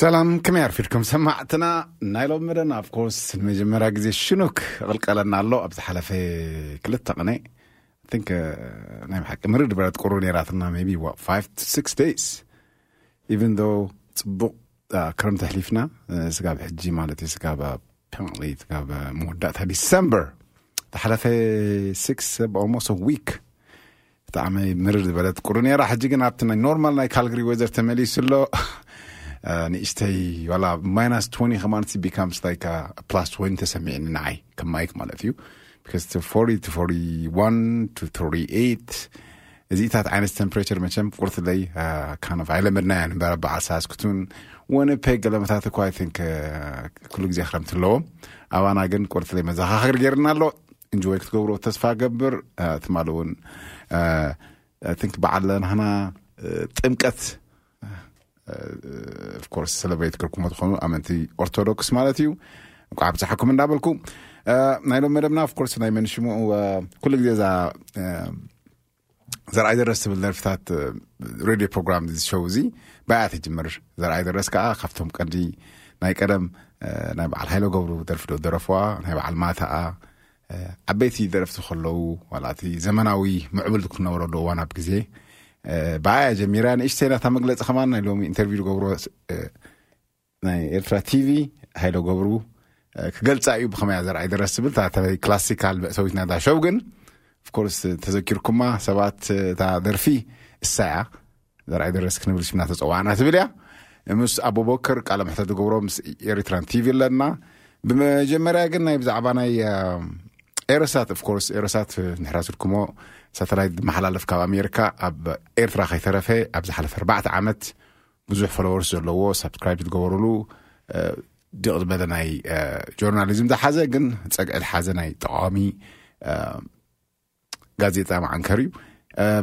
ሰላም ከመይ ኣርፊድኩም ሰማዕትና ናይ ሎም መደና ኣፍኮርስ ንመጀመርያ ግዜ ሽኑክ ቕልቀለና ኣሎ ኣብ ዝሓለፈ ክልተ ቕነ ቲንክ ናይ ብሓቂ ምርድ በረት ቁሩ ነይራትና ቢ 5 6 ደይስ ኢቨን ዶ ፅቡቕ ክረምቲ ኣሕሊፍና ስጋብ ሕጂ ማለት እዩ ስጋብ ስጋብ መወዳእታ ዲሰምበር ዝሓለፈ 6 ኦልሞስት ዊክ ብጣዕሚ ምርር ዝበለት ቁሪ ነራ ሕጂ ግን ኣብቲ ናይ ኖርማል ናይ ካልግሪ ወዘር ተመሊሱ ኣሎ ንእሽተይ ዋላ ማይናስ 20 ከማንሲ ቢካምስ ላይክ ፕላስ 20 ተሰሚዕኒ ንዓይ ከም ማይክ ማለት እዩ ቢካዝ 40 to 41 to 38 እዚታት ዓይነት ቴምፕሬቸር መቸም ቁርትለይ ካን ኦፍ ኣይለመድናዮ ንበረ በዓል ሳስክቱን ወንፔግ ገለመታት እኳ ኣይንክ ኩሉ ግዜ ክረምቲ ኣለዎም ኣባና ግን ቁርትለይ መዘኻኸሪ ገይርና ኣሎ እንጆይ ክትገብሮ ተስፋ ገብር ትማሊ እውን ቲንክ በዓል ናህና ጥምቀት ኦፍኮርስ ሰለብሬት ክርኩሞ ትኾኑ ኣመንቲ ኦርቶዶክስ ማለት እዩ እንኳዕ ኣብፀሓኩም እንዳበልኩ ናይ ሎም መደብና ኦፍኮርስ ናይ መንሽሙ ኩሉ ግዜ እዛ ዘርኣይ ደረስ ትብል ደርፍታት ሬድዮ ፕሮግራም ዝሸው እዚ ባይኣ ትጅምር ዘርኣይ ደረስ ከዓ ካብቶም ቀንዲ ናይ ቀደም ናይ በዓል ሃይሎ ገብሩ ደርፊ ዶ ደረፍዋ ናይ በዓል ማታኣ ዓበይቲ ደረፍቲ ከለዉ ዋላእቲ ዘመናዊ ምዕብል ክነበሮ ዶ እዋን ኣብ ግዜ ብኣያ ጀሚራ ንእሽተይናታ መግለፂ ከማን ናይ ሎሚ ኢንተርቪው ዝገብሮ ናይ ኤርትራ ቲቪ ሃይለ ገብሩ ክገልጻ እዩ ብኸመያ ዘርኣይ ደረስ ትብል እታ ተለይ ክላሲካል መእተዊት ናይ ዳሸው ግን ኦፍኮርስ ተዘኪርኩማ ሰባት እታ ደርፊ እሳያ ዘርኣይ ደረስ ክንብል ሽምና ተፀዋዕና ትብል እያ ምስ ኣቡበክር ቃለ መሕተት ዝገብሮ ምስ ኤሪትራን ቲቪ ኣለና ብመጀመርያ ግን ናይ ብዛዕባ ናይ ኤረሳት ኦፍኮርስ ኤረሳት ንሕራ ስልክሞ ሳተላይት ዝመሓላለፍ ካብ ኣሜሪካ ኣብ ኤርትራ ከይተረፈ ኣብ ዝሓለፈ ኣርባዕተ ዓመት ብዙሕ ፎሎወርስ ዘለዎ ሳብስክራይብ ዝገበሩሉ ድቕ ዝበለ ናይ ጆርናሊዝም ዝሓዘ ግን ፀግዒ ዝሓዘ ናይ ተቃዋሚ ጋዜጣ መዓንከር እዩ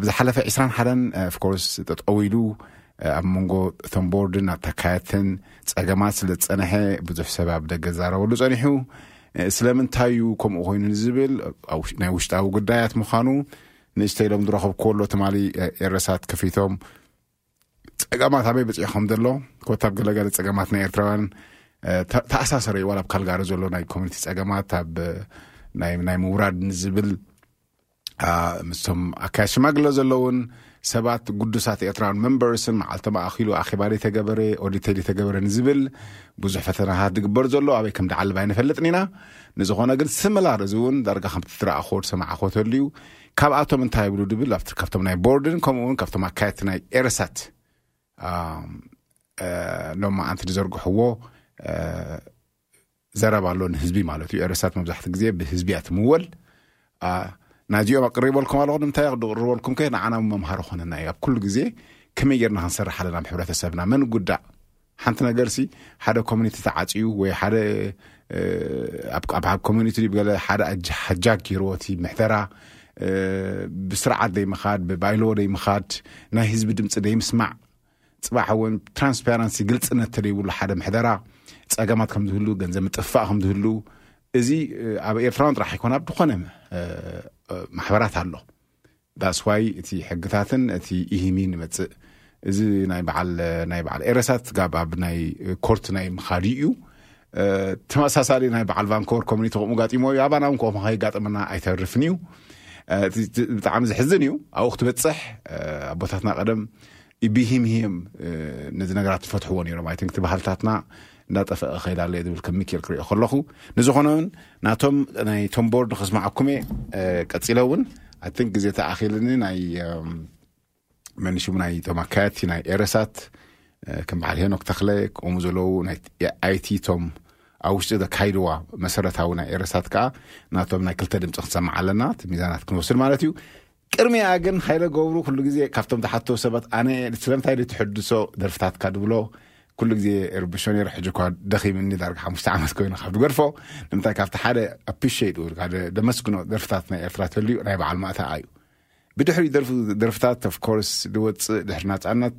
ብዝሓለፈ 2ስራን ሓደን ፍኮርስ ጠጠው ኢሉ ኣብ መንጎ እቶም ቦርድን ኣብ ተካየትን ፀገማት ስለ ዝፀንሐ ብዙሕ ሰብ ኣብ ደገ ዛረበሉ ፀኒሑ ስለምንታይ እዩ ከምኡ ኮይኑ ዝብል ናይ ውሽጣዊ ጉዳያት ምዃኑ ንእሽተይ ኢሎም ዝረኸብክዎ ኣሎ ትማሊ ኤረሳት ከፊቶም ጸገማት ኣበይ በጺሑ ከም ዘሎ ኮታ ኣብ ገለገለ ጸገማት ናይ ኤርትራውያን ተኣሳሰረ እዩ ዋላ ኣብ ካልጋሪ ዘሎ ናይ ኮሚኒቲ ጸገማት ኣብ ናይ ምውራድ ንዝብል ምስቶም ኣካያድ ሽማግለ ዘለውን ሰባት ጉዱሳት ኤርትራውያን መንበርስን መዓልቲ ኣኪሉ ኣኼባ ተገበረ ኦዲተ ተገበረ ንዝብል ብዙሕ ፈተናታት ዝግበር ዘሎ ኣበይ ከም ድዓልብ ኣይንፈልጥን ኢና ንዝኾነ ግን ስምላር እዚ እውን ዳርጋ ከምቲ ትረኣኾ ዝሰማዕኾ ተልዩ ካብኣቶም እንታይ ይብሉ ድብል ኣብቲ ካብቶም ናይ ቦርድን ከምኡ እውን ካብቶም ኣካየድቲ ናይ ኤረሳት ኣም፣ እ፣ ሎማዓንቲ ዝዘርግሕዎ እ፣ ዘረባ ኣሎ ንህዝቢ ማለት እዩ ኤረሳት መብዛሕትኡ ግዜ ብህዝቢ እያ ትምወል አ፣ ናዚኦም ኣቅሪበልኩም ኣለኹ ንምንታይ ክቅርበልኩም ከ ንዓና እውን መምሃሪ ኮነና እዩ ኣብ ኩሉ ግዜ ከመይ ጌርና ክንሰርሕ ኣለና ኣብ ሕብረተሰብና መን ጉዳእ ሓንቲ ነገርሲ ሓደ ኮሚኒቲ ተዓፅዩ ወይ ሓደ ኣብ ኮሚኒቲ ገለ ሓደ ሓጃግ ገይርዎ እቲ ምሕደራ ብስርዓት ዘይምኻድ ብባይሎ ዘይምኻድ ናይ ህዝቢ ድምፂ ዘይምስማዕ ፅባሕ እውን ትራንስፓረንሲ ግልፅነት ተደይብሉ ሓደ ምሕደራ ፀገማት ከም ዝህሉ ገንዘብ ምጥፋእ ከም ዝህሉ እዚ ኣብ ኤርትራውን ጥራሕ ኣይኮነ ኣብ ዝኾነ ማሕበራት ኣሎ That's why እቲ ሕግታትን እቲ ኢሂሚን ይመጽእ እዚ ናይ በዓል ናይ በዓል ኤረሳት ጋብ ኣብ ናይ ኮርት ናይ ምኻድ እዩ ተመሳሳሊ ናይ በዓል ቫንኮቨር ኮሚኒቲ ከምኡ ጋጢሞ እዩ ኣባና እውን ከምኡ ከይጋጠመና ኣይተርፍን እዩ ብጣዕሚ ዝሕዝን እዩ ኣብኡ ክትበፅሕ ኣቦታትና ቀደም ኢብሂምህም ነዚ ነገራት ዝፈትሕዎ ነይሮም ኣይ ቲንክ እቲ ባህልታትና እንዳጠፈአ ኸይድ ኣሎ እየ ዝብል ከም ሚኪኤል ክሪኦ ከለኹ ንዝኾነ እውን ናቶም ናይ ቶም ቦርድ ከስማዓኩም እየ ቀፂለ እውን ኣይ ቲንክ ግዜ ተኣኺልኒ ናይ መን ሽሙ ናይ ቶም ኣካያድቲ ናይ ኤረሳት ከም በዓል ሄኖክ ተኽለ ከምኡ ዘለዉ ናይ ኣይቲ ቶም ኣብ ውሽጢ ዘካይድዋ መሰረታዊ ናይ ኤረሳት ከዓ ናቶም ናይ ክልተ ድምፂ ክንሰማዕ ኣለና እቲ ሚዛናት ክንወስድ ማለት እዩ ቅርሚኣ ግን ሃይለ ገብሩ ኩሉ ግዜ ካብቶም ዝሓተው ሰባት ኣነ እየ ስለምንታይ ድዩ ትሕድሶ ደርፍታትካ ድብሎ ኩሉ ግዜ ይርብሾ ነይረ ሕጂ እኳ ደኺምኒ ዳርጋ ሓሙሽተ ዓመት ኮይኑ ካብ ድገርፎ ንምንታይ ካብቲ ሓደ ኣፕሪሼት ወይ ሓደ ደመስግኖ ደርፍታት ናይ ኤርትራ ተልዩ ናይ በዓል ማእታ ኣዩ ብድሕሪ ደርፉ ደርፍታት ኦፍ ኮርስ ድወጽእ ድሕሪ ናጻነት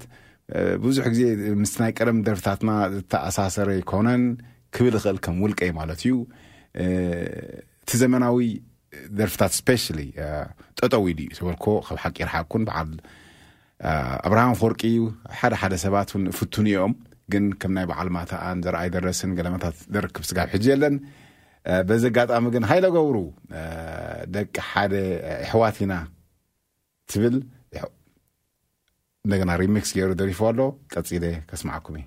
ብዙሕ ግዜ ምስ ናይ ቀደም ደርፍታትና ዝተኣሳሰረ ኣይኮነን ክብል እኽእል ከም ውልቀይ ማለት እዩ እቲ ዘመናዊ ደርፍታት ስፔሻሊ ጠጠው ኢሉ እዩ ዝበልኮ ካብ ሓቂ ይርሓቅኩን በዓል ኣብርሃም ኾርቂ ሓደ ሓደ ሰባት እውን ፍቱን እዮም ግን ከም ናይ በዓል ማታኣን ዘርኣይ ደረስን ገለመታት ደርክብ ስጋብ ሕጂ የለን በዚ ኣጋጣሚ ግን ሃይለ ገብሩ ደቂ ሓደ ኣሕዋት ኢና ትብል እንደገና ሪሚክስ ገይሩ ደሪፎ ኣሎ ቀፂለ ከስማዓኩም እዩ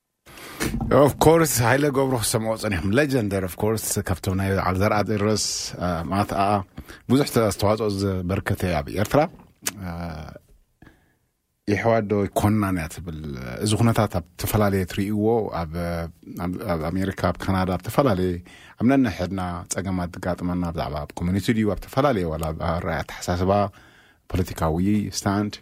ኦፍ ኮርስ ሃይለ ገብሩ ክሰምዖ ፀኒሖም ሌጀንደር ኦፍ ኮርስ ካብቶም ናይ በዓል ዘርኣጴሮስ ማለት ኣ ብዙሕ ኣስተዋፅኦ ዘበርከተ ኣብ ኤርትራ ይሕዋዶ ኮናን እያ ትብል እዚ ኩነታት ኣብ ተፈላለየ ትርእይዎ ኣብ ኣሜሪካ ኣብ ካናዳ ኣብ ተፈላለየ ኣብ ነንሕድና ፀገማት ዝጋጥመና ብዛዕባ ኣብ ኮሚኒቲ ድዩ ኣብ ተፈላለየ ዋላ ኣረኣያ ኣተሓሳስባ ፖለቲካዊ ስታንድ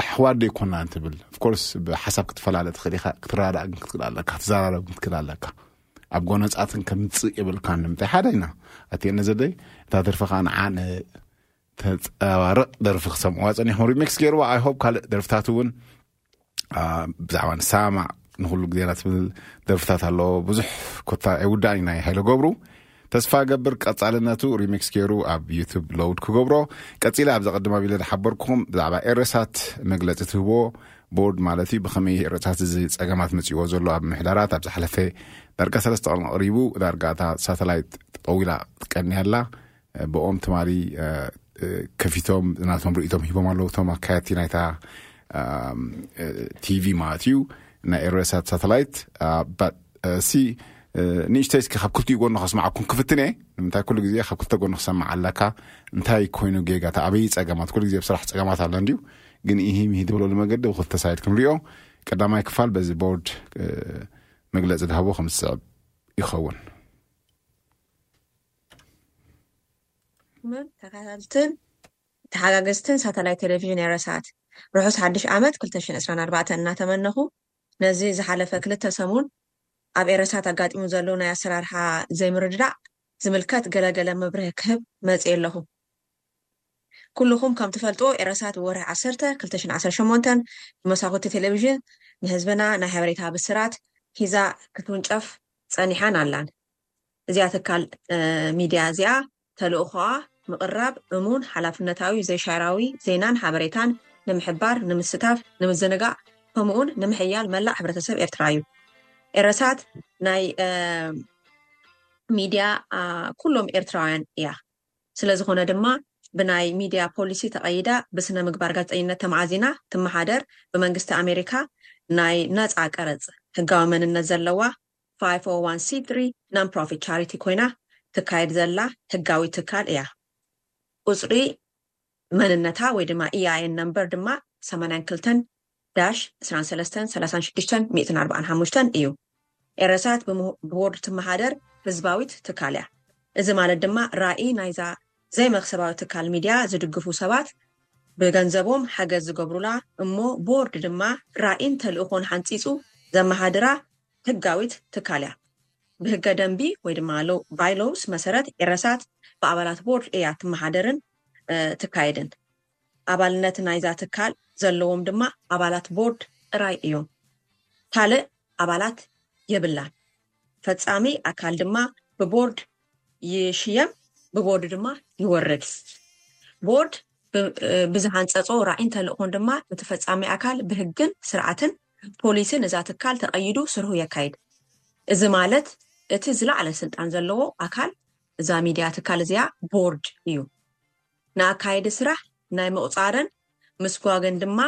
ኣሕዋት ዶ ኣይኮናን ትብል ኦፍኮርስ ብሓሳብ ክትፈላለ ትኽእል ኢኻ ክትረዳእ ግን ክትክእል ኣለካ ክትዘራረብ ግን ክትክእል ኣለካ ኣብ ጎነፃትን ከምፅእ የብልካን ንምንታይ ሓደ ኢና ኣትየ ነዘደይ እታ ደርፊ ከዓ ንዓ ተፀባርቕ ደርፊ ክሰምዕዋ ፀኒሖም ሪሜክስ ገይርዋ ኣይሆብ ካልእ ደርፍታት እውን ብዛዕባ ንሰማዕ ንኩሉ ግዜና ትብል ደርፍታት ኣለዎ ብዙሕ ኮታ ኣይውዳእን ኢና ሃይለ ገብሩ ተስፋ እገብር ቀጻልነቱ ሪሚክስ ገይሩ ኣብ ዩቱብ ሎውድ ክገብሮ ቀጺለ ኣብ ዘቐድም ኣቢለ ዝሓበርኩኹም ብዛዕባ ኤረሳት መግለጺ ትህቦ ቦርድ ማለት እዩ ብኸመይ ኤረሳት እዚ ጸገማት መጺእዎ ዘሎ ኣብ ምሕዳራት ኣብ ዝሓለፈ ዳርጋ ሰለስተ ቀን ኣቕሪቡ ዳርጋ እታ ሳተላይት ጠጠዊላ ትቀንያ ኣላ ብኦም ትማሊ ከፊቶም ናቶም ርእቶም ሂቦም ኣለዉ እቶም ኣካየድቲ ናይታ ቲቪ ማለት እዩ ናይ ኤረሳት ሳተላይት ሲ ንእሽተይ እስኪ ካብ ክልቲኡ ጎኑ ከስማዓኩም ክፍትን እየ ንምንታይ ኩሉ ግዜ ካብ ክልተ ጎኑ ክሰማዕ ኣለካ እንታይ ኮይኑ ጌጋ እቲ ኣበይ ፀገማት ኩሉ ግዜ ብስራሕ ፀገማት ኣለ እንድዩ ግን ይህ ሚሂ ትብለሉ መገዲ ብክልተ ሳይት ክንሪኦ ቀዳማይ ክፋል በዚ ቦርድ መግለፂ ዝሃቦ ከም ዝስዕብ ይኸውን ተከታተልትን ተሓጋገዝትን ሳተላይት ቴሌቪዥን ኤረሳት ርሑስ ሓድሽ ዓመት 224 እናተመነኹ ነዚ ዝሓለፈ ክልተ ሰሙን ኣብ ኤረሳት ኣጋጢሙ ዘሎ ናይ ኣሰራርሓ ዘይምርድዳእ ዝምልከት ገለ ገለ መብርሂ ክህብ መጺኤ ኣለኹ። ኩሉኹም ከም ትፈልጥዎ ኤረሳት ብ ወርሒ ዓሰርተ፣ ክልተ ሽሕን ዓሰርተ ሸሞንተን ብ መሳኹቲ ቴሌቪዥን ንህዝብና ናይ ሓበሬታ ብስራት ሂዛ ክትውንጨፍ ጸኒሓን ኣላን። እዚኣ ትካል ሚድያ እዚኣ ተልእኾኣ ምቕራብ እሙን፣ ሓላፍነታዊ፣ ዘይሻራዊ ዜናን ሓበሬታን ንምሕባር፣ ንምስታፍ፣ ንምዝንጋዕ ከምኡ'ውን ንምሕያል መላእ ሕብረተሰብ ኤርትራ እዩ። ኤረሳት ናይ ሚድያ ኩሎም ኤርትራውያን እያ። ስለዝኾነ ድማ ብናይ ሚድያ ፖሊሲ ተቐይዳ ብስነ-ምግባር ጋዜጠኝነት ተማእዚና ትመሓደር፣ ብመንግስቲ ኣሜሪካ ናይ ናጻ ቀረጽ ህጋዊ መንነት ዘለዋ 501c3 Non-Profit Charity ኮይና ትካየድ ዘላ ህጋዊት ትካል እያ። ቁጽሪ መንነታ ወይ ድማ EIN ነምበር ድማ ሰማንያን ክልተን ዳሽ ዕስራን ሰለስተን ሰላሳን ሽዱሽተን ሚእትን ኣርብዓን ሓሙሽተን እዩ። ኤረሳት ብቦርድ ትመሓደር ህዝባዊት ትካል እያ። እዚ ማለት ድማ ራኢ ናይዛ ዘይመኽሰባዊ ትካል ሚድያ ዝድግፉ ሰባት ብገንዘቦም ሓገዝ ዝገብሩላ እሞ ቦርድ ድማ ራኢን ተልእኾን ሓንፂፁ ዘመሃድራ ህጋዊት ትካል እያ። ብህገ ደንቢ ወይ ድማ By Laws መሰረት ኤረሳት ብኣባላት ቦርድ እያ እትመሓደርን እትካየድን። ኣባልነት ናይዛ ትካል ዘለዎም ድማ ኣባላት ቦርድ ጥራይ እዮም። ካልእ ኣባላት የብላን። ፈጻሚ ኣካል ድማ ብቦርድ ይሽየም ብቦርድ ድማ ይወርድ። ቦርድ ብዝሃንጸጾ ራኢን ተልእኾን ድማ እቲ ፈጻሚ ኣካል ብህግን ስርዓትን ፖሊሲን እዛ ትካል ተቐይዱ ስርሁ የካይድ። እዚ ማለት እቲ ዝላዕለ ስልጣን ዘለዎ ኣካል እዛ ሚድያ ትካል እዚኣ ቦርድ እዩ። ንኣካየዲ ስራሕ ናይ ምቑፃርን ምስጓግን ድማ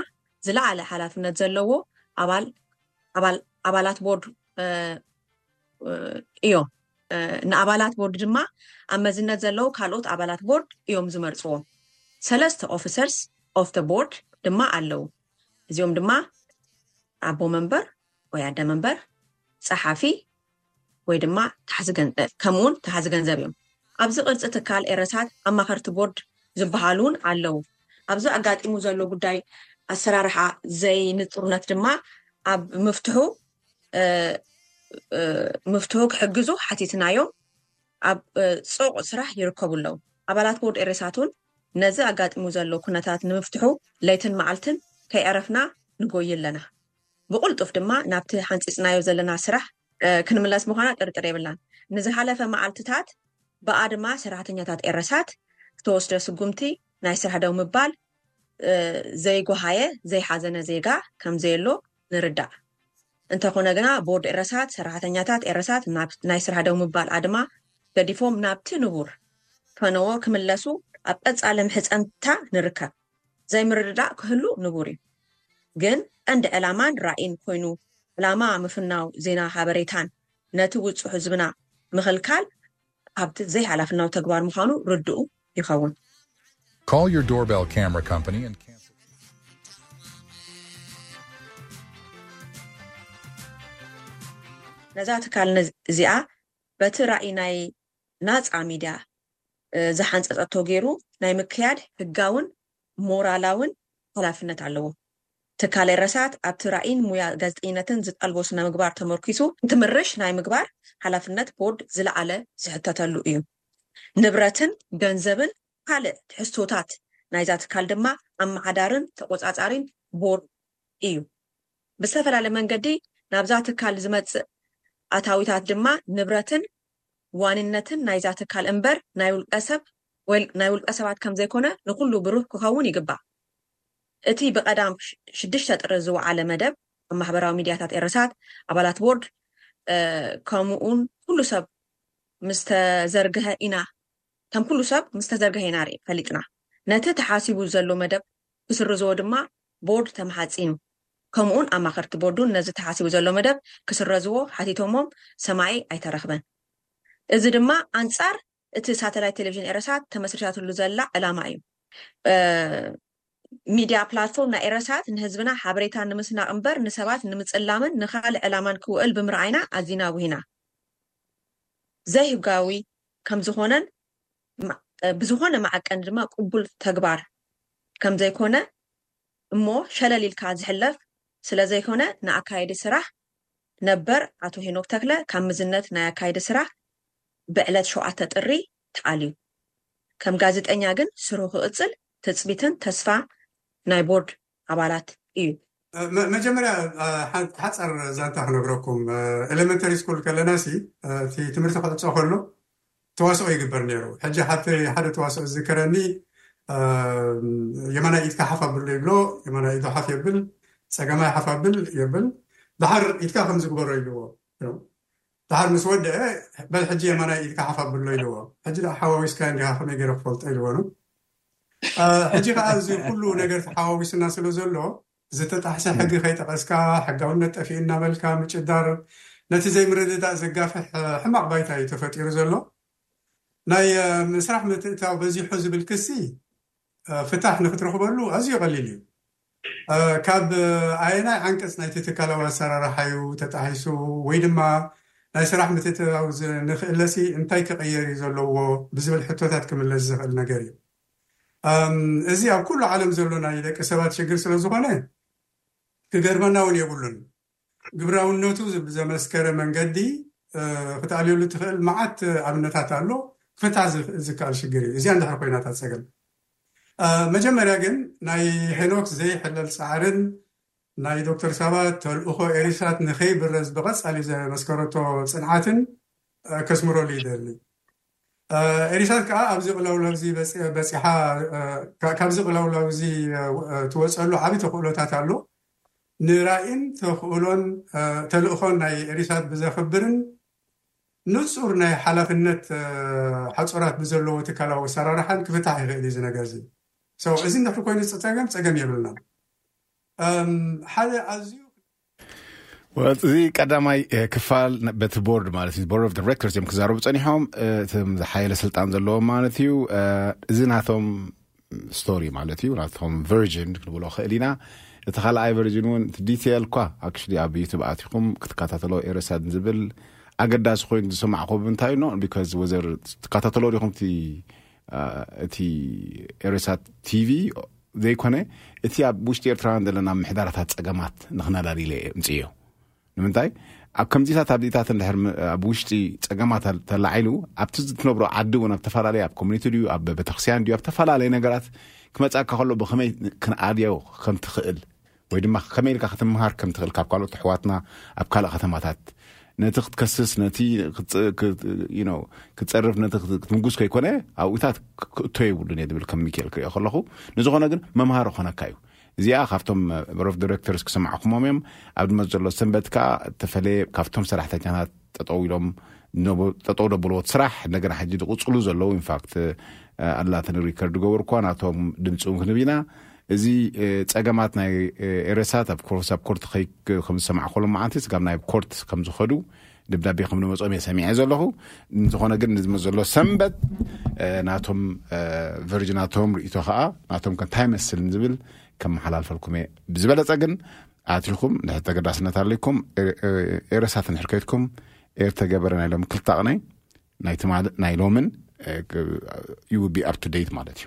ዝለዓለ ሓላፍነት ዘለዎ ኣባል ኣባል ኣባላት ቦርድ እዮም። ንኣባላት ቦርድ ድማ ኣብ መዝነት ዘለዉ ካልኦት ኣባላት ቦርድ እዮም ዝመርፅዎም። ሰለስተ ኦፊሰርስ ኦፍ ተ ቦርድ ድማ ኣለዉ። እዚኦም ድማ ኣቦ መንበር ወይ ኣደ መንበር፣ ፀሓፊ፣ ወይ ድማ ታሕሲ ገንዘብ ከምኡ እውን ታሕሲ ገንዘብ እዮም። ኣብዚ ቅርፂ ትካል ኤረሳት ኣማኸርቲ ቦርድ ዝበሃሉ እውን ኣለዉ። ኣብዚ ኣጋጢሙ ዘሎ ጉዳይ ኣሰራርሓ ዘይንፁርነት ድማ ኣብ ምፍትሑ ምፍትሑ ክሕግዙ ሓቲትናዮም ኣብ ፅዑቕ ስራሕ ይርከቡ ኣለዉ። ኣባላት ቦርድ ኤረሳት እውን ነዚ ኣጋጢሙ ዘሎ ኩነታት ንምፍትሑ ለይትን መዓልትን ከይዐረፍና ንጎዪ ኣለና። ብቕልጡፍ ድማ ናብቲ ሓንጺጽናዮ ዘለና ስራሕ ክንምለስ ምዃና ጥርጥር የብላን። ንዝሓለፈ መዓልትታት ብኣድማ ሰራሕተኛታት ኤረ-ሳት ዝተወስደ ስጉምቲ ናይ ስራሕ ደው ምባል ዘይጎሃየ፣ ዘይሓዘነ ዜጋ ከምዘየሎ ንርዳእ። እንተኾነ ግና ቦርድ ኤረ-ሳት ሰራሕተኛታት ኤረ-ሳት ናብ ናይ ስራሕ ደው ምባል ኣድማ ገዲፎም ናብቲ ንቡር ፈነዎ ክምለሱ ኣብ ቀጻሊ ምሕጸንታ ንርከብ። ዘይምርድዳእ ክህሉ ንቡር እዩ። ግን ቀንዲ ዕላማን ራኢን ኮይኑ ዕላማ ምፍናው ዜና ሃበሬታን ነቲ ውጹሕ ህዝብና ምኽልካል ካብቲ ዘይሓላፍናዊ ተግባር ምዃኑ ርዱኡ ይኸውን። Call your doorbell camera company and cancel ነዛ ትካል እዚኣ በቲ ራኢ ናይ ናጻ ሚድያ ዝሓንጸጸቶ ገይሩ ናይ ምክያድ ህጋውን ሞራላውን ሓላፍነት ኣለዎ። ትካል ኤረሳት ኣብቲ ራኢን ሙያ ጋዜጠኝነትን ዝጠልቦ ስነምግባር ተመርኲሱ እንትምርሽ ናይ ምግባር ሓላፍነት ቦርድ ዝለዓለ ዝሕተተሉ እዩ። ንብረትን ገንዘብን ካልእ ትሕዝቶታት ናይዛ ትካል ድማ ኣመሓዳርን ተቖጻጻሪን ቦርድ እዩ። ብዝተፈላለ መንገዲ ናብዛ ትካል ዝመጽእ ኣታዊታት ድማ ንብረትን ዋኒነትን ናይዛ ትካል እምበር ናይ ውልቀ ሰብ ወይ ናይ ውልቀ ሰባት ከም ዘይኮነ ንኹሉ ብሩህ ክኸውን ይግባእ። እቲ ብቀዳም ሽዱሽተ ጥሪ ዝወዓለ መደብ ኣብ ማሕበራዊ ሚድያታት ኤረሳት፣ ኣባላት ቦርድ ከምኡን ኩሉ ሰብ ምስ ተዘርግሀ ኢና ከም ኩሉ ሰብ ምስ ተዘርገሔ ኢና ፈሊጥና። ነቲ ተሓሲቡ ዘሎ መደብ ክስርዝዎ ድማ ቦርድ ተማሓጺኑ። ከምኡውን ኣማኸርቲ ቦርዱን ነዚ ተሓሲቡ ዘሎ መደብ ክስረዝዎ ሓቲቶሞም ሰማዒ ኣይተረኽበን። እዚ ድማ ኣንጻር እቲ ሳተላይት ቴሌቪዥን ኤረሳት ተመስሪታትሉ ዘላ ዕላማ እዩ። ሚድያ ፕላትፎርም ናይ ኤረሳት ንህዝብና ሓበሬታ ንምስናቕ እምበር ንሰባት ንምጽላምን ንኻልእ ዕላማን ክውዕል ብምርኣይና ኣዚና ጉሂና። ዘይህጋዊ ከምዝኾነን ብዝኾነ መዓቀኒ ድማ ቅቡል ተግባር ከምዘይኮነ እሞ ሸለል ኢልካ ዝሕለፍ ስለዘይኮነ ንኣካየዲ ስራሕ ነበር ኣቶ ሄኖክ ተክለ ካብ ምዝነት ናይ ኣካየዲ ስራሕ ብዕለት ሸውዓተ ጥሪ ተኣልዩ። ከም ጋዜጠኛ ግን ስርሑ ክቅፅል ትፅቢትን ተስፋ ናይ ቦርድ ኣባላት እዩ። መጀመርያ ሓፃር ዛንታ ክነግረኩም ኤለመንተሪ ስኩል ከለና ሲ እቲ ትምህርቲ ክዕፆ ከሎ ተዋስኦ ይግበር ነይሩ ሕጂ ሓፍተይ ሓደ ተዋስኦ ዝዝከረኒ የማናይ ኢድካ ሓፍ ኣብሎ ይብሎ የማናይ ኢዱ ሓፍ የብል ፀገማይ ሓፍ ኣብል የብል ደሓር ኢድካ ከምዚ ግበሮ ኢልዎ ድሓር ምስ ወደኣ በል ሕጂ የማናይ ኢድካ ሓፍ ኣብሎ ኢልዎ ሕጂ ድኣ ሓዋዊስካዮ እንዲኻ ከመይ ጌረ ክፈልጦ ኢልዎ ን ሕጂ ከኣ እዚ ኩሉ ነገር ተሓዋዊስና ስለ ዘሎ ዝተጣሕሰ ሕጊ ከይጠቐስካ ሕጋውነት ጠፊኡ እናበልካ ምጭዳር ነቲ ዘይምርድዳእ ዘጋፍሕ ሕማቕ ባይታ እዩ ተፈጢሩ ዘሎ ናይ ምስራሕ ምትእትታው በዚሑ ዝብል ክሲ ፍታሕ ንክትረኽበሉ ኣዝዩ ቀሊል እዩ። ካብ ኣየናይ ዓንቀጽ ናይቲ ትካላዊ ኣሰራርሓ እዩ ተጣሒሱ ወይ ድማ ናይ ስራሕ ምትእትታው ዝንክእለሲ እንታይ ክቕየር እዩ ዘለዎ ብዝብል ሕቶታት ክምለስ ዝኽእል ነገር እዩ። እዚ ኣብ ኩሉ ዓለም ዘሎ ናይ ደቂ ሰባት ሽግር ስለዝኾነ ክገርመና እውን የብሉን። ግብራውነቱ ብዘመስከረ መንገዲ ክትኣልየሉ እትኽእል መዓት ኣብነታት ኣሎ፣ ክፍታሕ ዝከኣል ሽግር እዩ፣ እዚኣ እንድሕር ኮይና እታ ጸገም። መጀመርያ ግን ናይ ሄኖክ ዘይሕለል ጻዕርን ናይ ዶክተር ሳባ ተልእኾ ኤሪሳት ንከይብረዝ ብቐጻሊ ዘመስከረቶ ጽንዓትን ከስምረሉ ይደሊ። ኤሪሳት ከኣ ኣብዚ ቅለውላው እዚ በጺሓ ካብዚ ቅለውላው እዚ ትወጸሉ ዓቢ ተኽእሎታት ኣሎ፣ ንራኢን ተኽእሎን ተልእኾን ናይ ኤሪሳት ብዘኽብርን ንጹር ናይ ሓላፍነት ሓጹራት ብዘለዎ ትካላዊ ኣሰራርሓን ክፍታሕ ይኽእል እዩ እዚ ነገር እዚ። So እዚ እንድሕር ኮይኑ እቲ ጸገም ጸገም የብልናን። እም፣ ሓደ ኣዝዩ Well፣ እዚ ቀዳማይ እ፣ ክፋል ነ- በቲ ቦርድ ማለት እዩ ቦርድ ኦፍ ዲሬክተርስ እዮም ክዛረቡ ጸኒሖም እ፣ እቶም ዝሓየለ ስልጣን ዘለዎም ማለት እዩ እ፣ እዚ ናቶም ስቶሪ ማለት እዩ ናትኩም ቨርጅን ክንብሎ ክእል ኢና እቲ ካልኣይ ቨርጅን እውን እቲ ዲቴል እኳ ኣክሽሊ ኣብ ዩቱብ ኣትኹም ክትከታተሎ ኤረሳት ዝብል ኣገዳሲ ኮይኑ ዝሰማዕኩ ብምንታይ ኖ ቢካዝ ወዘር ትከታተሎ ዲኹም እቲ እቲ ኤረሳት ቲቪ ዘይኮነ እቲ ኣብ ውሽጢ ኤርትራውያን ዘለና ምሕዳራታት ፀገማት ንክነላሊለ እምፅዮ ንምንታይ ኣብ ከምዚታት ኣብዚታት እንድሕር ም- ኣብ ውሽጢ ጸገማት ኣል- ተላዒሉ ኣብቲ ዝትነብሮ ዓዲ እውን ኣብ ተፈላለየ ኣብ ኮሚኒቲ ድዩ ኣብ ቤተክርስቲያን ድዩ ኣብ ተፈላለየ ነገራት ክመጻካ ከሎ ብኸመይ ን- ክንኣልዮ ከም ትኽእል ወይ ድማ ከመይ ኢልካ ክትምሃር ከም ትኽእል ካብ ካልኦት ኣሕዋትና ኣብ ካልእ ከተማታት ነቲ ክትከስስ ነቲ ክትጽ- ክት- you know፣ ክትጸርፍ ነቲ ክት- ክትምጉስ ከይኮነ ኣብኡታት ክ- ክእቶ የብሉን እየ ዝብል ከም ሚካኤል ክሪኦ ከለኹ ንዝኾነ ግን መምሃሪ ክኾነካ እዩ እዚኣ ካብቶም ቦርድ ኦፍ ዲሬክተርስ ክሰማዕኹሞም እዮም ኣብ ድመፅ ዘሎ ሰንበት ከዓ እተፈለየ ካብቶም ሰራሕተኛታት ጠጠው ኢሎም ጠጠው ደብልዎት ስራሕ እንደገና ሕጂ ድቕፅሉ ዘለዉ ኢንፋክት ኣላትን ሪከርድ ዝገበርኳ ናቶም ድምፂ እውን ክንብ ኢና እዚ ፀገማት ናይ ኤረሳት ኣብ ኮርስ ኣብ ኮርት ከም ዝሰማዕኮሎም መዓንቲ ስጋብ ናይ ኮርት ከም ዝኸዱ ደብዳቤ ከም ንመፅኦም እየ ሰሚዐ ዘለኹ ንዝኾነ ግን ንዝመፅ ዘሎ ሰንበት ናቶም ቨርጅናቶም ርእቶ ከዓ ናቶም ከንታይ መስል ንዝብል ከመሓላልፈልኩም እየ ብዝበለፀ ግን ኣትኹም ንሕተ ገዳስነት ኣለኩም ኤረሳት ንሕር ከይትኩም ኤርተገበረ ናይ ሎም ክልተ ቅነ ናይ ትማል ናይ ሎምን ዩ ቢ ኣፕ ቱ ዴት ማለት እዩ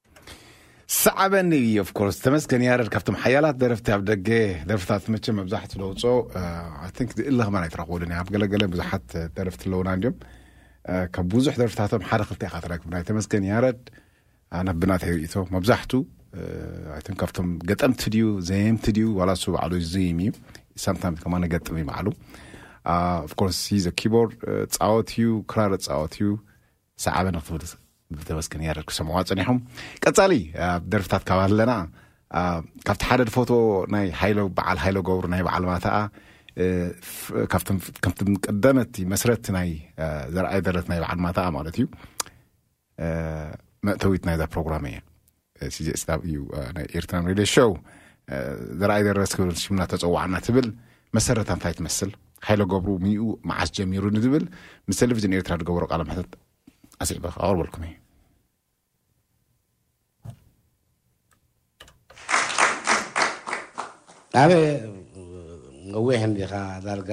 ሰዓበኒ እዩ ኦፍ ኮርስ ተመስገን ያረድ ካብቶም ሓያላት ደረፍቲ ኣብ ደገ ደርፍታት መቸም መብዛሕት ለውፆ ቲንክ ዝእለ ከማ ኣይትረኽበሉን ኣብ ገለገለ ብዙሓት ደረፍቲ ኣለውና እንዲዮም ካብ ብዙሕ ደርፍታቶም ሓደ ክልተ ኢኻ ትረክብ ናይ ተመስገን ያረድ ኣነ ብናተይ ርእቶ መብዛሕቱ ኣይቶም ካብቶም ገጠምቲ ድዩ ዘየምቲ ድዩ ዋላ እሱ ባዕሉ ዝይም እዩ ሳምታም ከማ ገጥም እዩ ባዕሉ ኦፍኮርስ ሂዘ ኪቦርድ ፃወት እዩ ክራር ፃወት እዩ ሰዓበ ንክትብል ብተመስገን ያረድ ክሰምዕዋ ፀኒሖም ቀፃሊ ኣብ ደርፍታት ካብ ኣለና ካብቲ ሓደ ፎቶ ናይ ሃይሎ በዓል ሃይሎ ገብሩ ናይ በዓል ማታኣ ከምቲ ቀደመቲ መስረት ናይ ዘርኣይ ደረት ናይ በዓል ማታኣ ማለት እዩ መእተዊት ናይዛ ፕሮግራም እያ ሲዜ ስታብ እዩ ናይ ኤርትራን ሬድዮ ሾው ዘርኣይ ደረስ ክብል ሽምና ተፀዋዕና ትብል መሰረታ እንታይ ትመስል ሓይለ ገብሩ ሚኡ መዓስ ጀሚሩ ንዝብል ምስ ቴሌቭዥን ኤርትራ ዝገበሩ ቃለ መሕተት ኣስዒበ ኣቕርበልኩም እየ ኣብ ነዊሕ እንዲኻ ዳርጋ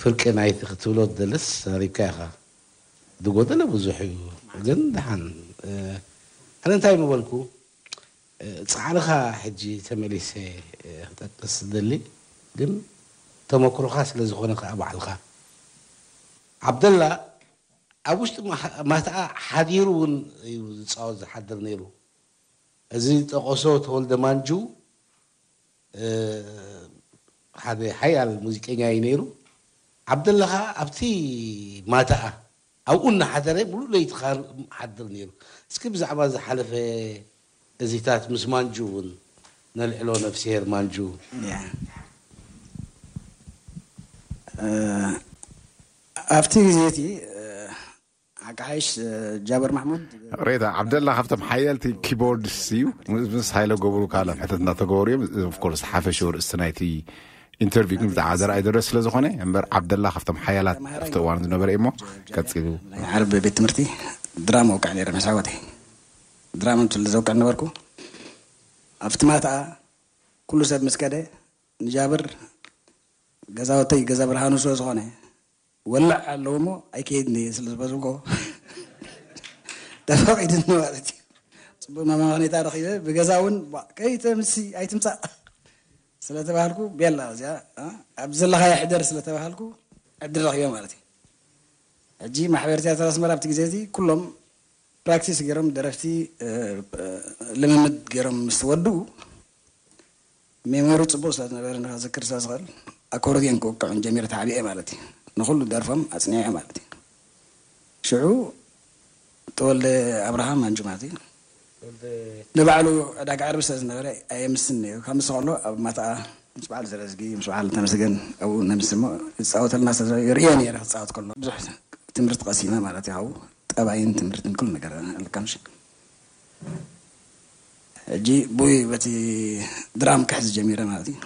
ፍርቂ ናይቲ ክትብሎ ትደልስ ተዛሪብካ ኢኻ ዝጎደለ ብዙሕ እዩ ግን ደሓን ኣነ እንታይ ምበልኩ ጻዕርኻ ሕጂ ተመሊሰ ክጠቅስ ዝደሊ ግን ተመክሮኻ ስለ ዝኾነ ከኣ ባዕልኻ ዓብደላ ኣብ ውሽጢ ማትኣ ሓዲሩ እውን እዩ ዝጻወት ዝሓድር ነይሩ እዚ ዝጠቐሶ ተወልደ ማንጁ ሓደ ሓያል ሙዚቀኛ እዩ ነይሩ። ዓብደላ ከኣ ኣብቲ ማታኣ ኣብኡ እናሓደረ ምሉእ ለይቲ ከኣ ይሓድር ነይሩ። እስኪ ብዛዕባ ዝሓለፈ እዚታት ምስ ማንጁ እውን ነልዕሎ ነፍስሄር ማንጁ። ኣብቲ ግዜ እቲ ሬታ ዓብደላ ካብቶም ሓየልቲ ኪቦርድስ እዩ ምስ ሃይለ ገብሩ ካልኦም ሕተት እናተገበሩ እዮም ኦፍኮርስ ሓፈሽ ርእስቲ ናይቲ ኢንተርቪው ግን ብዛዕባ ዘርኣይ ደረስ ስለ ዝኾነ እምበር ዓብደላ ካብቶም ሓያላት ኣብቲ እዋን ዝነበረ እዩሞ ቀፂሉ ዓርብ ቤት ትምህርቲ ድራማ ወቃዕ ነረ ምስ ዓወተይ ድራማ ምስ ዘውቅዕ ነበርኩ ኣብቲ ማትኣ ኩሉ ሰብ ምስ ከደ ንጃብር ገዛወተይ ገዛ ብርሃኑ ስለ ዝኾነ ወላዕ ኣለዎ እሞ ኣይከይድን እየ ስለ ዝበልዎ ተፈቒዱኒ ማለት እዩ። ጽቡቕ መመቐኔታ ረኺበ ብገዛ እውን ባእ ከይተምሲ ኣይትምጻእ ስለ ተባሃልኩ ቤላ እዚኣ ኣብ ዘለኻያ ሕደር ስለ ተባሃልኩ ዕድል ረኺበ ማለት እዩ። ሕጂ ማሕበር ትያትር ኣስመራ ኣብቲ ግዜ እዚ ኩሎም ፕራክቲስ ገይሮም ደረፍቲ ልምምድ ገይሮም ምስ ተወድኡ፣ ሜሞሪ ጽቡቅ ስለ ዝነበረ ን ከዘክር ስለ ዝክእል ኣኮርድዮን ክውቅዕ ን ጀሚረ ተዓቢኤ ማለት እዩ ን ኩሉ ደርፎም ኣጽኒዐ ማለት እዩ ሽዑ ተወልደ ኣብርሃ ማንጁማቲ ንባዕሉ ዕዳጋ ዕርቢ ስለ ዝነበረ ኣየምስን ነይሩ ከምስ ከሎ ኣብ ማትኣ ምስ በዓል ዘርእዝጊ ምስ በዓል ተመስገን ኣብኡ ነምሲ እሞ ይጻወተልና ስለ ዝነበረ ይርእዮ ነይረ ክጻወት ከሎ ብዙሕ ትምርቲ ቀሲመ ማለት እዩ ካብኡ ጠባይን ትምርትን ኩሉ ነገር ኣልካምሽ ሕጂ ቡይ በቲ ድራም ክሕዝ ጀሚረ ማለት እዩ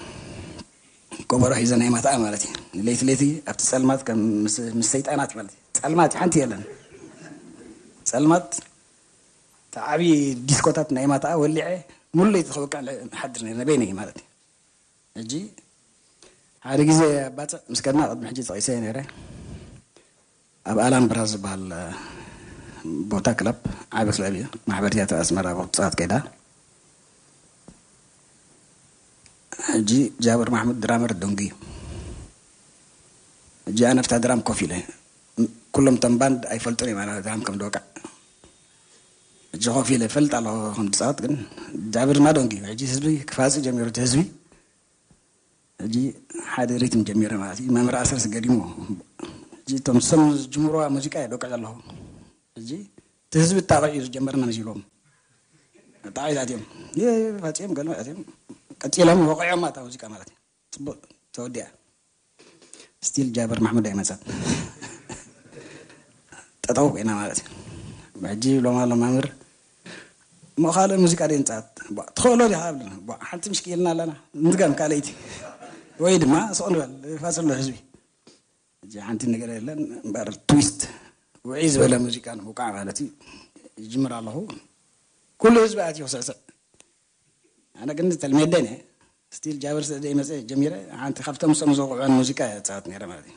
ኮቦሮ ሒዘ ናይ ማታኣ ማለት እዩ ለይቲ ለይቲ ኣብቲ ጸልማት ከም ምስ ሰይጣናት ማለት እዩ ጸልማት እዩ ሓንቲ የለን ጸልማት እቲ ዓብዪ ዲስኮታት ናይ ማታኣ ወሊዐ ሙሉ ለይቲ ከብቅዕ ንሓድር ነይረ ንበይነይ ማለት እዩ ሕጂ ሓደ ግዜ ኣብ ባጽዕ ምስ ከድና ቅድሚ ሕጂ ጠቒሰዮ ነይረ ኣብ ኣላምብራ ዝበሃል ቦታ ክለብ ዓቢ ክለብ እዩ ማሕበር ትያትር ኣስመራ ብቅፅፃት ከይዳ ሕጂ ጃብር ማሕሙድ ድራመር ዱንግ እዩ ሕጂ ኣነ ኣብታ ድራም ኮፍ ኢለ ኩሎም እቶም ባንድ ኣይፈልጡን እዮም ኣነ ድራም ከም ድወቅዕ ሕጂ ኮፍ ኢለ ፈልጥ ኣለኹ ከም ድፃወት ግን ጃብር ድማ ዶንግ እዩ ሕጂ ህዝቢ ክፋፅ ጀሚሩ እቲ ህዝቢ ሕጂ ሓደ ሪትም ጀሚረ ማለት እዩ መምህር ኣሰርስ ገዲምዎ ሕጂ እቶም ሰሙን ዝጅምርዋ ሙዚቃ እየ ደቂቐ ኣለኹ ሕጂ እቲ ህዝቢ እታወ እዩ ዝጀመርና መሲልዎም ጣዒት ኣትዮም ፋፂኦም ገለ ኣትዮም ቀፂሎም ወቂዖም ኣታ ሙዚቃ ማለት እዩ ፅቡቅ ተወዲኣ ስቲል ጃብር ማሕሙድ ኣይመፀን ጠጠው ኮይና ማለት እዩ ሕጂ ኢሎም ኣሎ መምህር እሞ ካልእ ሙዚቃ ዴንጻት ባእ ትኸእሎ ዲኻ እብልና ባእ ሓንቲ ምሽኪ ኢልና ኣለና ንድገም ካልኣይቲ ወይ ድማ ሱቕ ንበል ፋስ ኣሎ ህዝቢ እጂ ሓንቲ ነገር የለን እምበር ትዊስት ውዕይ ዝበለ ሙዚቃ ንምውቃዕ ማለት እዩ ይጅምር ኣለኹ ኩሉ ህዝቢ ኣትዩ ክስዕስዕ ኣነ ግን ተልሜደን እየ ስቲል ጃብር ስለ ዘይመፀ ጀሚረ ሓንቲ ካብቶም ሰም ዘውቕዐን ሙዚቃ እያ ዝፃወት ነይረ ማለት እዩ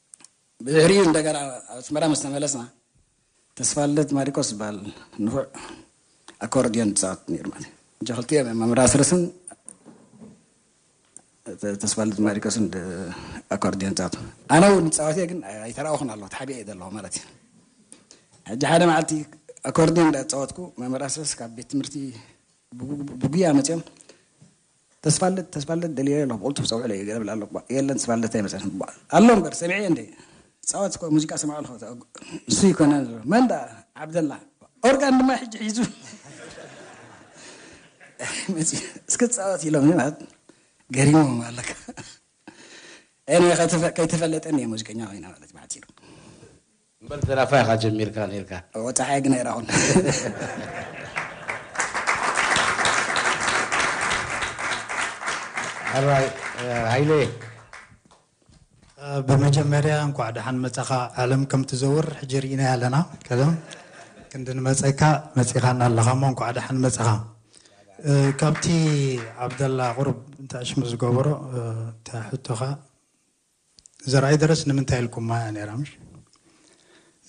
ብድሕሪኡ እንደገና ኣብ ኣስመራ ምስ ተመለስና ተስፋልደት ማሪቆስ ዝበሃል ንፉዕ ኣኮርድዮን ዝጻወት ነይሩ ማለት እዩ። እጆ ክልቲኦም እዮም መምህር ኣስርስን ተስፋልደት ማሪቆስን ኣኮርድዮን ዝጻወቱ። ኣነ እውን ይጻወት እየ ግን ኣይተራእኹን ኣለኹ ተሓቢኤ እየ ዘለኹ ማለት እዩ። ሕጂ ሓደ መዓልቲ ኣኮርድዮን እንዳተጻወትኩ መምህር ኣስርስ ካብ ቤት ትምህርቲ ብጉያ መጺኦም ተስፋልደት ተስፋልደት ደልየዮ ኣለኹ ብቕልጡፍ ጸውዕለይ እዩ ገለ ብል ኣሎ እባ የለን ተስፋልደት ኣይመጸን እባ ኣሎ እምበር ሰሚዐዮ እንድየ ጻወት እኮ ሙዚቃ ሰማዑ ኣለኹ እታ ንሱ ይኮነን ዘሎ መን ደኣ ዓብደላ ኦርጋን ድማ ሕጂ ሒዙ መጽዩ እስኪ ጻወት ኢሎምኒ ማለት ገሪሞም ኣለካ ኤኒዌይ ከይተፈለጠኒ እየ ሙዚቀኛ ኮይነ ማለት እዩ ብሓጺሩ እምበር ደራፋይ ኢኻ ጀሚርካ ኔርካ። እወ ጸሓየ ግን ኣይረኣኹን። ሕራይ ሃይሌ። ብመጀመርያ እንኳዕ ደሓን መፃኻ ዓለም ከም ትዘውር ሕጂ ርኢናያ ኣለና ቀደም ክንዲ ንመፀካ መፂኻና ኣለኻ እሞ እንኳዕ ደሓን መፃኻ ካብቲ ዓብደላ ቁሩብ እንታይ ሽሙ ዝገበሮ እንታይ ሕቶኻ ዘርኣይደረስ ንምንታይ ኢልኩማ እያ ነይራ ምሽ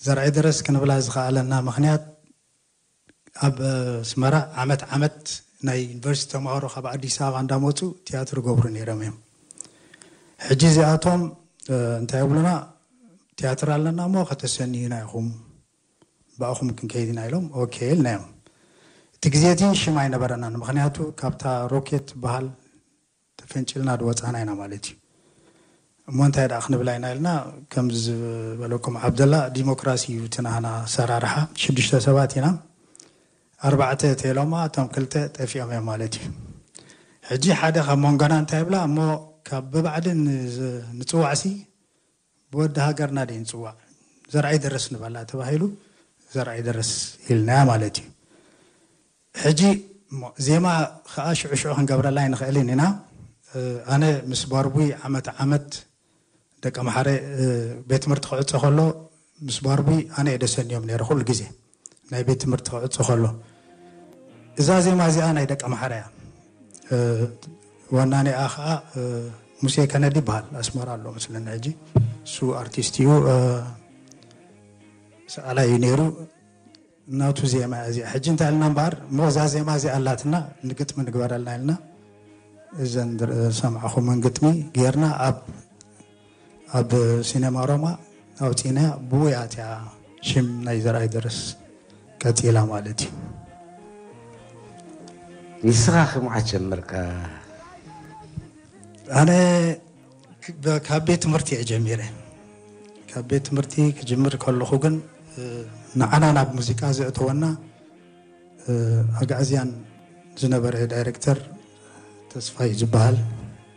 ዘርኣይደረስ ክንብላ ዝኸኣለና ምኽንያት ኣብ ኣስመራ ዓመት ዓመት ናይ ዩኒቨርሲቲ ተምሃሮ ካብ ኣዲስ ኣበባ እንዳመፁ ትያትር ገብሩ ነይሮም እዮም ሕጂ እዚኣቶም እንታይ ይብሉና ትያትር ኣለና እሞ ከተሰንዩና ኢኹም ብኣኹም ክንከይድ ኢና ኢሎም ኦኬ ኢልናዮም እቲ ግዜ እቲ ሽም ኣይነበረናን ምክንያቱ ካብታ ሮኬት በሃል ተፈንጪልና ዶ ወጻና ኢና ማለት ኢዩ። እሞ እንታይ ደኣ ክንብላ ኢና ኢልና ከምዚ ዝበለኩም ዓብደላ ዲሞክራሲ ኢዩ እቲ ናህና ኣሰራርሓ ሽዱሽተ ሰባት ኢና ኣርባዕተ ቴሎማ እቶም ክልተ ጠፊኦም ኢዮም ማለት ኢዩ። ሕጂ ሓደ ካብ መንጎና እንታይ ይብላ እሞ ካብ ብባዕዲ ንጽዋዕሲ ብወዲ ሃገርና ድዩ ንጽዋዕ ዘርኣይ ደረስ ንበላ ተባሂሉ ዘርኣይ ደረስ ኢልናያ ማለት እዩ ሕጂ እሞ ዜማ ከኣ ሽዑ ሽዑ ክንገብረላ ኣይንኽእልን ኢና ኣነ ምስ ባርቡይ ዓመት ዓመት ደቀምሓረ ቤት ትምህርቲ ክዕጾ ከሎ ምስ ባርቡይ ኣነ እየ ደሰንዮም ነይረ ኩሉ ግዜ ናይ ቤት ትምህርቲ ክዕጾ ከሎ እዛ ዜማ እዚኣ ናይ ደቂ ኣምሓራ እያ ዋናኒኣ ከዓ ሙሴ ከነዲ ይበሃል ኣስመራ ኣሎ መስለኒ ሕጂ እሱ ኣርቲስት እዩ ሰኣላ እዩ ነይሩ ናቱ ዜማ እያ እዚኣ ሕጂ እንታይ ኢልና እምበኣር እሞ እዛ ዜማ እዚኣ ኣላትና ንግጥሚ ንግበረልና ኢልና እዘን ዝሰማዕኹምን ግጥሚ ጌርና ኣብ ኣብ ሲነማ ሮማ ኣውጺእናያ ብውይ ኣትያ ሽም ናይ ዘርኣይ ደርስ ቀጺላ ማለት እዩ። ንስኻ ከ መዓስ ጀመርካ? ኣነ ካብ ቤት ትምህርቲ እየ ጀሚረ ካብ ቤት ትምህርቲ ክጅምር ከለኹ ግን ንዓና ናብ ሙዚቃ ዘእተወና ኣግዕዝያን ዝነበረ ዳይረክተር ተስፋይ ዝበሃል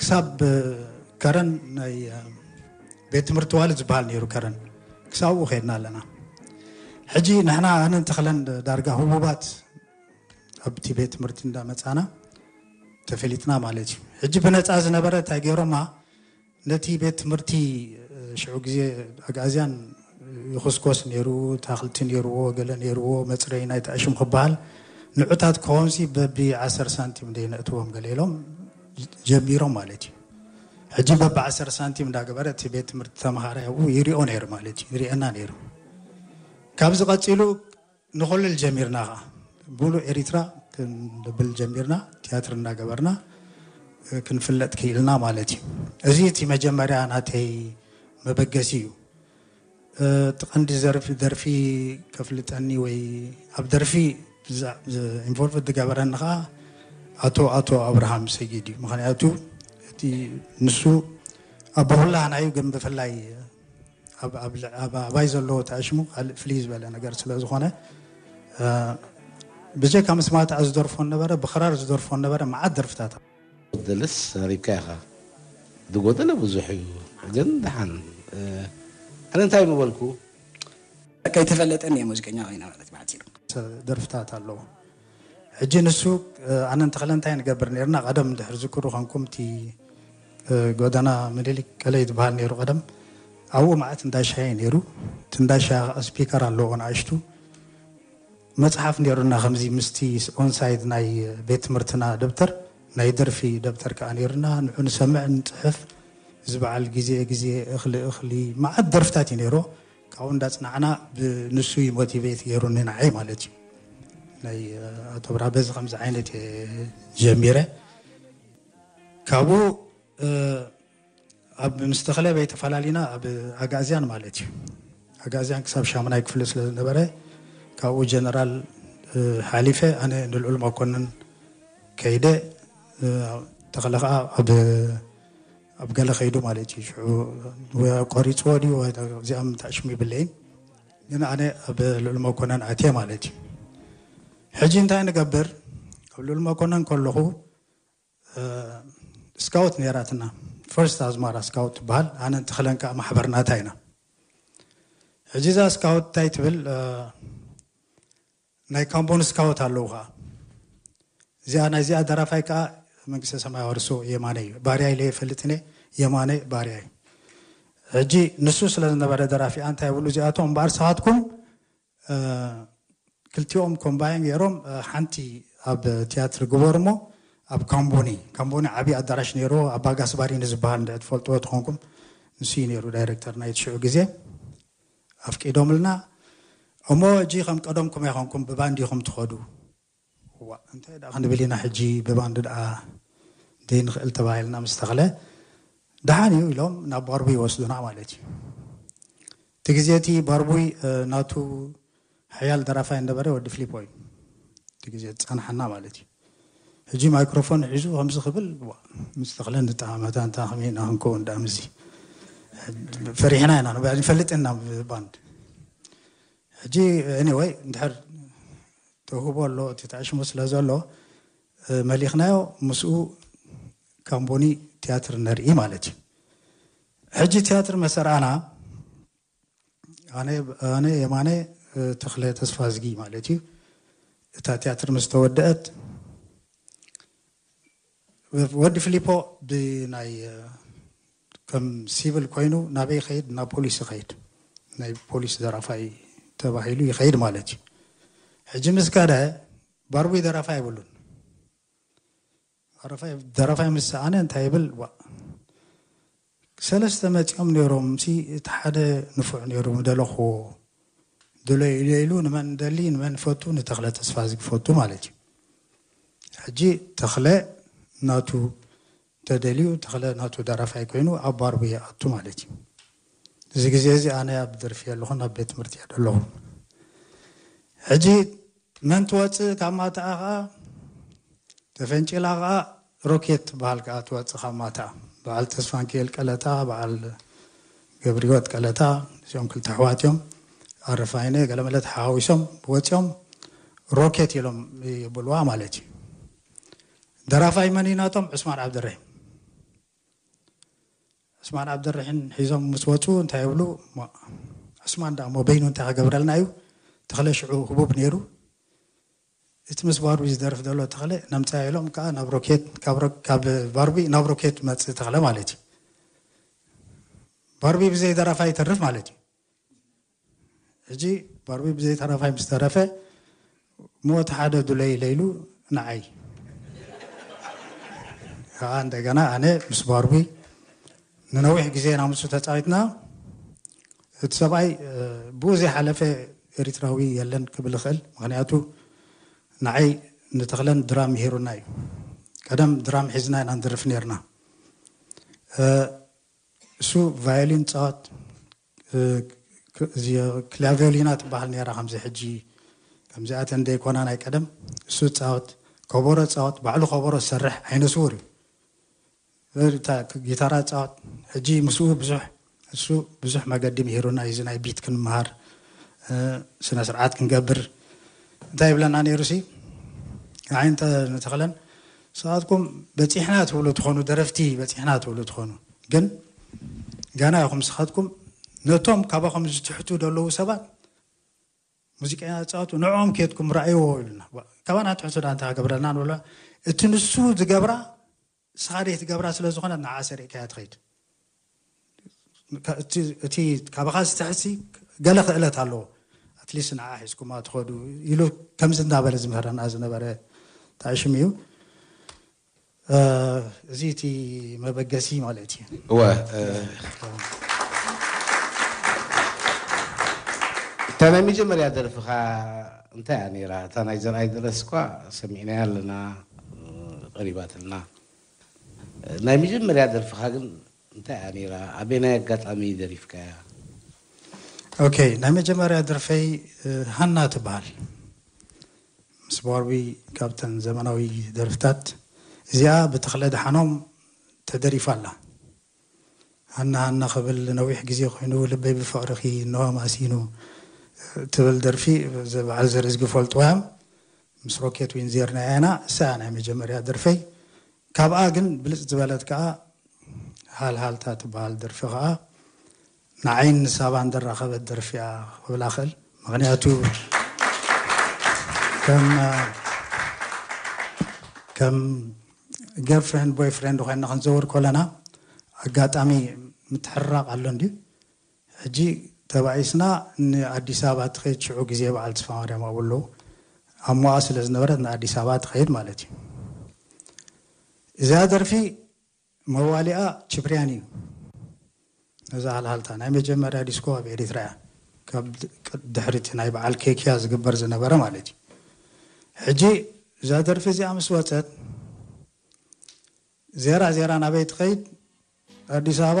ክሳብ ከረን ናይ ቤት ትምህርቲ ዋሊ ዝበሃል ነይሩ ከረን ክሳብኡ ከድና ኣለና ሕጂ ንሕና ኣነን ተኽለን ዳርጋ ህቡባት ኣብቲ ቤት ትምህርቲ እንዳመፃና ተፈሊጥና ማለት እዩ ሕጂ ብነፃ ዝነበረ እንታይ ገይሮማ ነቲ ቤት ትምህርቲ ሽዑ ግዜ ኣግኣዝያን ይኹስኮስ ነይሩ፣ ታኽልቲ ነይሩዎ፣ ገለ ነይሩዎ፣ መጽረዪ ናይቲ ዕሽም ክበሃል፣ ንዑታት ክኾንሲ በቢ ዓሰር ሳንቲም ደይ ነእትዎም ገለ ኢሎም ጀሚሮም ማለት እዩ። ሕጂ በቢ ዓሰር ሳንቲም እንዳገበረ እቲ ቤት ትምህርቲ ተመሃራይ ኣብኡ ይሪኦ ነይሩ ማለት እዩ፣ ይሪኤና ነይሩ። ካብዚ ቀጺሉ። ንኮልል ጀሚርና ከኣ ሙሉእ ኤሪትራ ክንብል ጀሚርና ትያትር እንዳገበርና ክንፍለጥ ክኢልና ማለት እዩ እዚ እቲ መጀመርያ ናተይ መበገሲ እዩ እቲ ቀንዲ ዘርፊ ደርፊ ከፍልጠኒ ወይ ኣብ ደርፊ ኢንቮልቭ ዝገበረኒ ከኣ ኣቶ ኣቶ ኣብርሃም ሰጊድ እዩ ምክንያቱ እቲ ንሱ ኣቦ ኩላህና እዩ ግን ብፍላይ ኣብ ኣባይ ዘለዎ ተዕሽሙ ካልእ ፍልይ ዝበለ ነገር ስለ ዝኾነ ብጀካ ምስ ማትዕ ዝደርፎ ነበረ ብክራር ዝደርፎ ነበረ መዓት ደርፍታት ጎደለስ ሰሪብካ ኢኻ ዝጎደለ ብዙሕ እዩ ግን ድሓን ኣነ እንታይ ምበልኩ ከይተፈለጠኒ እየ ሙዚቀኛ ኮይነ ማለት ብሓፂሩ ደርፍታት ኣለዎ ሕጂ ንሱ ኣነን ተኽለን እንታይ ንገብር ኔርና ቀደም እንድሕር ዝክሩ ኮንኩም እቲ ጎደና ምኒልክ ቀለይ ዝበሃል ኔሩ ቀደም ኣብኡ መዓት እንዳ ሻሂ ኔሩ እቲ እንዳ ሻሂ ከዓ ስፒከር ኣለዎ ንኣሽቱ መጽሓፍ ኔሩና ከምዚ ምስቲ ኦንሳይድ ናይ ቤት ትምህርትና ደብተር ናይ ደርፊ ደብተር ከዓ ነይሩና ንዑ ንሰምዕ ንፅሕፍ ዝበዓል ግዜ ግዜ እኽሊ እኽሊ መዓት ደርፍታት እዩ ነይሮ ካብኡ እንዳጽናዕና ብንሱ እዩ ሞቲቬት ገይሩኒ ንዓይ ማለት እዩ ናይ ኣቶ ብርሃ በዚ ከምዚ ዓይነት እየ ጀሚረ ካብኡ ኣብ ምስ ተኽለ በይ ተፈላሊና ኣብ ኣጋእዝያን ማለት እዩ ኣጋእዝያን ክሳብ ሻሙናይ ክፍሊ ስለ ዝነበረ ካብኡ ጀነራል ሓሊፈ ኣነ ንልዑል መኮንን ከይደ ተኽለ ከዓ ኣብ ኣብ ገለ ከይዱ ማለት እዩ ሽዑ ወይ ቆሪጽዎ ድዩ ወይ እዚኣም እንታይ ሽም ይብለይን ግን ኣነ ኣብ ልዑል መኮነን ኣትየ ማለት እዩ ሕጂ እንታይ ንገብር ኣብ ልዑል መኮነን ከለኹ ስካውት ነይራትና ፈርስት ኣዝማራ ስካውት ትበሃል ኣነ እንትኽለን ከዓ ማሕበርናታ ኢና ሕጂ እዛ ስካውት እንታይ ትብል ናይ ካምቦን ስካውት ኣለዉ ከኣ እዚኣ ናይዚኣ ደራፋይ ከኣ መንግስተ ሰማይ የዋርሶ የማነ እዩ ባርያ ኢለ ይፈልጥን እየ የማነ ባርያ እዩ ሕጂ ንሱ ስለ ዝነበረ ደራፊ ኣንታይ ይብሉ እዚኣቶም እምበኣር ሰኻትኩም ክልቲኦም ኮምባይን ገይሮም ሓንቲ ኣብ ትያትሪ ግበሩ እሞ ኣብ ካምቦኒ ካምቦኒ ዓብዪ ኣዳራሽ ነይሩ ኣባጋስ ባሪኒ ዝበሃል እንድዒ ትፈልጥዎ ትኾንኩም ንሱ እዩ ነይሩ ዳይረክተር ናይቲ ሽዑ ግዜ ኣፍቂዶምልና እሞ ሕጂ ከም ቀደምኩም ኣይኮንኩም ብባንድ ኢኩም ትከዱ እዋእ እንታይ ድኣ ክንብል ኢና ሕጂ ብባንድ ድኣ ዘይንክእል ተባሂልና ምስ ተክለ ድሓን እዩ ኢሎም ናብ ባርቡይ ወስዱና ማለት እዩ እቲ ግዜ እቲ ባርቡይ ናቱ ሓያል ደራፋይ እንደበረ ወዲ ፍሊፖ እዩ እቲ ግዜ ዝጸንሓና ማለት እዩ ሕጂ ማይክሮፎን ሒዙ ከምዚ ክብል ዋእ ምስ ተኽለን ዝጠማመታ እንታ ከመይ ኢና ክንከውን ደኣ ምስዚ ፈሪሕና ኢና ንባዕል ንፈልጥ ኢና ባንድ ሕጂ ኤኒወይ እንድሕር ተውህቦ ኣሎ እቲ ተዕሽሙ ስለ ዘሎ መሊኽናዮ ምስኡ ካምቦኒ ትያትር ነርኢ ማለት እዩ ሕጂ ትያትር መሰርኣና ኣነ የማነ ተኽለ ተስፋዝጊ ማለት እዩ እታ ትያትር ምስ ተወደአት ወዲ ፊሊፖ ብናይ ከም ሲቪል ኮይኑ ናበይ ይኸይድ ናብ ፖሊስ ይኸይድ ናይ ፖሊስ ዘራፋይ ተባሂሉ ይኸይድ ማለት እዩ ሕጂ ምስ ከደ ባርቡይ ዘራፋይ ኣይብሉን ደራፋይ ምስ ሰኣነ እንታይ ይብል ዋእ ሰለስተ መጺኦም ነይሮም ሲ እቲ ሓደ ንፉዕ ነይሩ ምደለኽዎ ድለዩ ኢለ ኢሉ ንመን ንደሊ ንመን ንፈቱ ንተኽለ ተስፋ ዝግፈቱ ማለት እዩ ሕጂ ተኽለ ናቱ ተደልዩ ተኽለ ናቱ ደራፋይ ኮይኑ ኣብ ባርቡ ይኣቱ ማለት እዩ እዚ ግዜ እዚ ኣነ ኣብ ደርፊ ኣለኹን ኣብ ቤት ትምህርቲ እየ ደለኹ ሕጂ መን ትወጽእ ካብ ማታኣ ከኣ ተፈንጪላ ከኣ ሮኬት ትበሃል ከኣ ትወጽእ ካብ ማታኣ በዓል ተስፋንኪኤል ቀለታ በዓል ገብሪወት ቀለታ እዚኦም ክልተ ኣሕዋት እዮም ኣረፋይነ ገለመለ ተሓዋዊሶም ወጺኦም ሮኬት ኢሎም ይብልዋ ማለት እዩ ደራፋይ መን እዩ ናቶም ዑስማን ዓብድራሂም ዑስማን ኣብደሪሒን ሒዞም ምስ ወጹ እንታይ ይብሉ እሞ ዑስማን ደኣ እሞ በይኑ እንታይ ክገብረልና እዩ ተኽለ ሽዑ ህቡብ ነይሩ እቲ ምስ ባርቢ ዝደርፍ ዘሎ ተኽለ ነምጻዮ ኢሎም ከኣ ናብ ሮኬት ካብ ባርቢ ናብ ሮኬት መጽእ ተኽለ ማለት እዩ ባርቢ ብዘይ ደራፋ ይተርፍ ማለት እዩ ሕጂ ባርቢ ብዘይ ተራፋይ ምስ ተረፈ ሞት ሓደ ዱለይ ኢለ ኢሉ ንዓይ ከኣ እንደገና ኣነ ምስ ባርቢ ንነዊሕ ግዜ ኢና ምስኡ ተጻዊትና እቲ ሰብኣይ ብኡ ዘይሓለፈ ኤሪትራዊ የለን ክብል ይኽእል ምኽንያቱ ንዓይ ንተኽለን ድራም ምሂሩና እዩ ቀደም ድራም ሒዝና ኢና ንድርፍ ነርና እሱ ቫዮሊን ጻወት ክላቬሊና ትበሃል ነይራ ከምዚ ሕጂ ከምዚኣተን ዘይኮና ናይ ቀደም እሱ ዝጻወት ከበሮ ዝጻወት ባዕሉ ከበሮ ዝሰርሕ ዓይነ ስውር እዩ ጊታራ ፃወት ሕጂ ምስኡ ብዙሕ እሱ ብዙሕ መገዲ ምሂሩና እዚ ናይ ቢት ክንምሃር ስነ ስርዓት ክንገብር እንታይ ይብለና ነይሩ ሲ ዓይንተ ንተኽለን ንስኻትኩም በጺሕና ትብሉ ትኾኑ ደረፍቲ በጺሕና ትብሉ ትኾኑ ግን ጋና ኢኹም ንስኻትኩም ነቶም ካባኹም ዝትሕቱ ደለዉ ሰባት ሙዚቀኛ ዝጻወቱ ንዕኦም ኬትኩም ራእይዎ ኢሉና ካባና ትሕቱ ዳ እንታይ ክገብረልና ንብሎ እቲ ንሱ ዝገብራ ንስኻ ዘይትገብራ ስለ ዝኾነ ንዓ ሰሪዕካያ ትኸይድ እቲ ካባኻ ዝትሕዝሲ ገለ ክእለት ኣለዎ ኣትሊስት ንዓ ሒዝኩማ ትኸዱ ኢሉ ከምዚ እናበለ ዝምህረና ዝነበረ እንታይ ሽም እዩ እዚ እቲ መበገሲ ማለት እዩ እወ እታ ናይ መጀመርያ ደርፍኻ እንታይ እያ ነይራ እታ ናይ ዘርኣይ ደረስ እኳ ሰሚዕናያ ኣለና ቐሪባትልና ናይ መጀመርያ ደርፍኻ ግን እንታይ እያ ነይራ? ኣበየናይ ኣጋጣሚ ደሪፍካያ? ኦኬ ናይ መጀመርያ ደርፈይ ሃና ትበሃል። ምስ ባርቢ ካብተን ዘመናዊ ደርፍታት እዚኣ ብተኽለ ኣድሓኖም ተደሪፋ ኣላ። ሃና ሃና ክብል ነዊሕ ግዜ ኮይኑ ልበይ ብፍቅርኪ እነሆ ኣማእሲኑ ትብል ደርፊ በዓል ዘርኢ ዝግፈልጥዋ እዮም ምስ ሮኬት ዊን ዜርናያ ኢና እሳ እያ ናይ መጀመርያ ደርፈይ ካብኣ ግን ብልጽ ዝበለት ከኣ ሃልሃልታ ትበሃል ደርፊ ከኣ ንዓይን ንሳባን ዘራኸበት ደርፊ እያ ክብል ኣኽእል። ምኽንያቱ ከም ገርል ፍሬንድ ቦይ ፍሬንድ ኮይና ክንዘውር ኮለና ኣጋጣሚ ምትሕርራቕ ኣሎ እንድዩ ሕጂ ተባኢስና ንኣዲስ ኣበባ ትኸይድ ሽዑ ግዜ በዓል ተስፋ ማርያም ኣብኡ ኣለዉ ኣብ ሞኣ ስለ ዝነበረት ንኣዲስ ኣበባ ትኸይድ ማለት እዩ እዚኣ ደርፊ መዋሊኣ ችብርያን እዩ ነዛ ሃልሃልታ ናይ መጀመርያ ዲስኮ ኣብ ኤሪትራ እያ ካብ ድሕሪ እቲ ናይ በዓል ኬኪያ ዝግበር ዝነበረ ማለት እዩ ሕጂ እዛ ደርፊ እዚኣ ምስ ወጸት ዜራ ዜራ ናበይ ትኸይድ ኣዲስ ኣበባ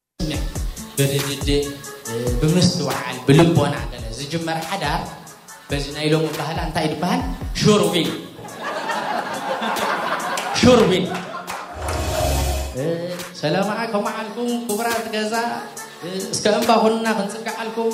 ብርድድእ፣ ብምስትውዓል፣ ብልቦና ገለ ዝጅመር ሓዳር በዚ ናይ ሎሚ ኣባህላ እንታይ እዩ ዝበሃል? ሹር ዊን ሹር ዊን ሰላም ዓከ መዓልኩም ክቡራት ገዛ እስከ እምባ ኹንና ክንፅገዓልኩም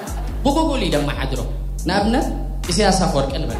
ብጉጉል እዩ ደማሓድሮ ንኣብነት ኢሰያስ ኣፎርቂ ንበል።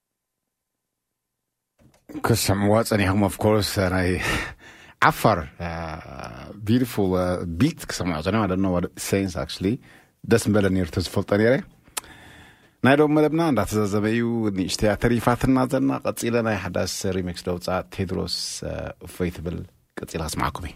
ክትሰምዕዋ ፀኒሕኩም ኦፍ ኮርስ ናይ ዓፋር ቢዩቲፉል ቢት ክሰምዖ ፀኒሖም ኣደኖ ሴንስ ኣክቹሊ ደስ ምበለ ነይሩ ተዝፈልጦ ነይረ ናይ ሎም መደብና እንዳተዛዘመ እዩ ንእሽተያ ተሪፋትና ዘለና ቀፂለ ናይ ሓዳስ ሪሚክስ ደውፃ ቴድሮስ እፎይ ትብል ቀፂለ ክስማዓኩም እዩ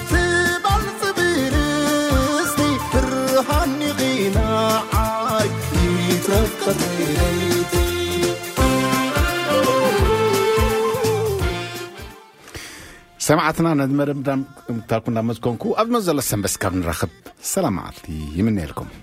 ሰማዕትና ነዚ መደብ እታ ኩና መዝኮንኩ ኣብ መዘሎ ሰንበስ ካብ ንራኸብ ሰላም መዓልቲ ይምነየልኩም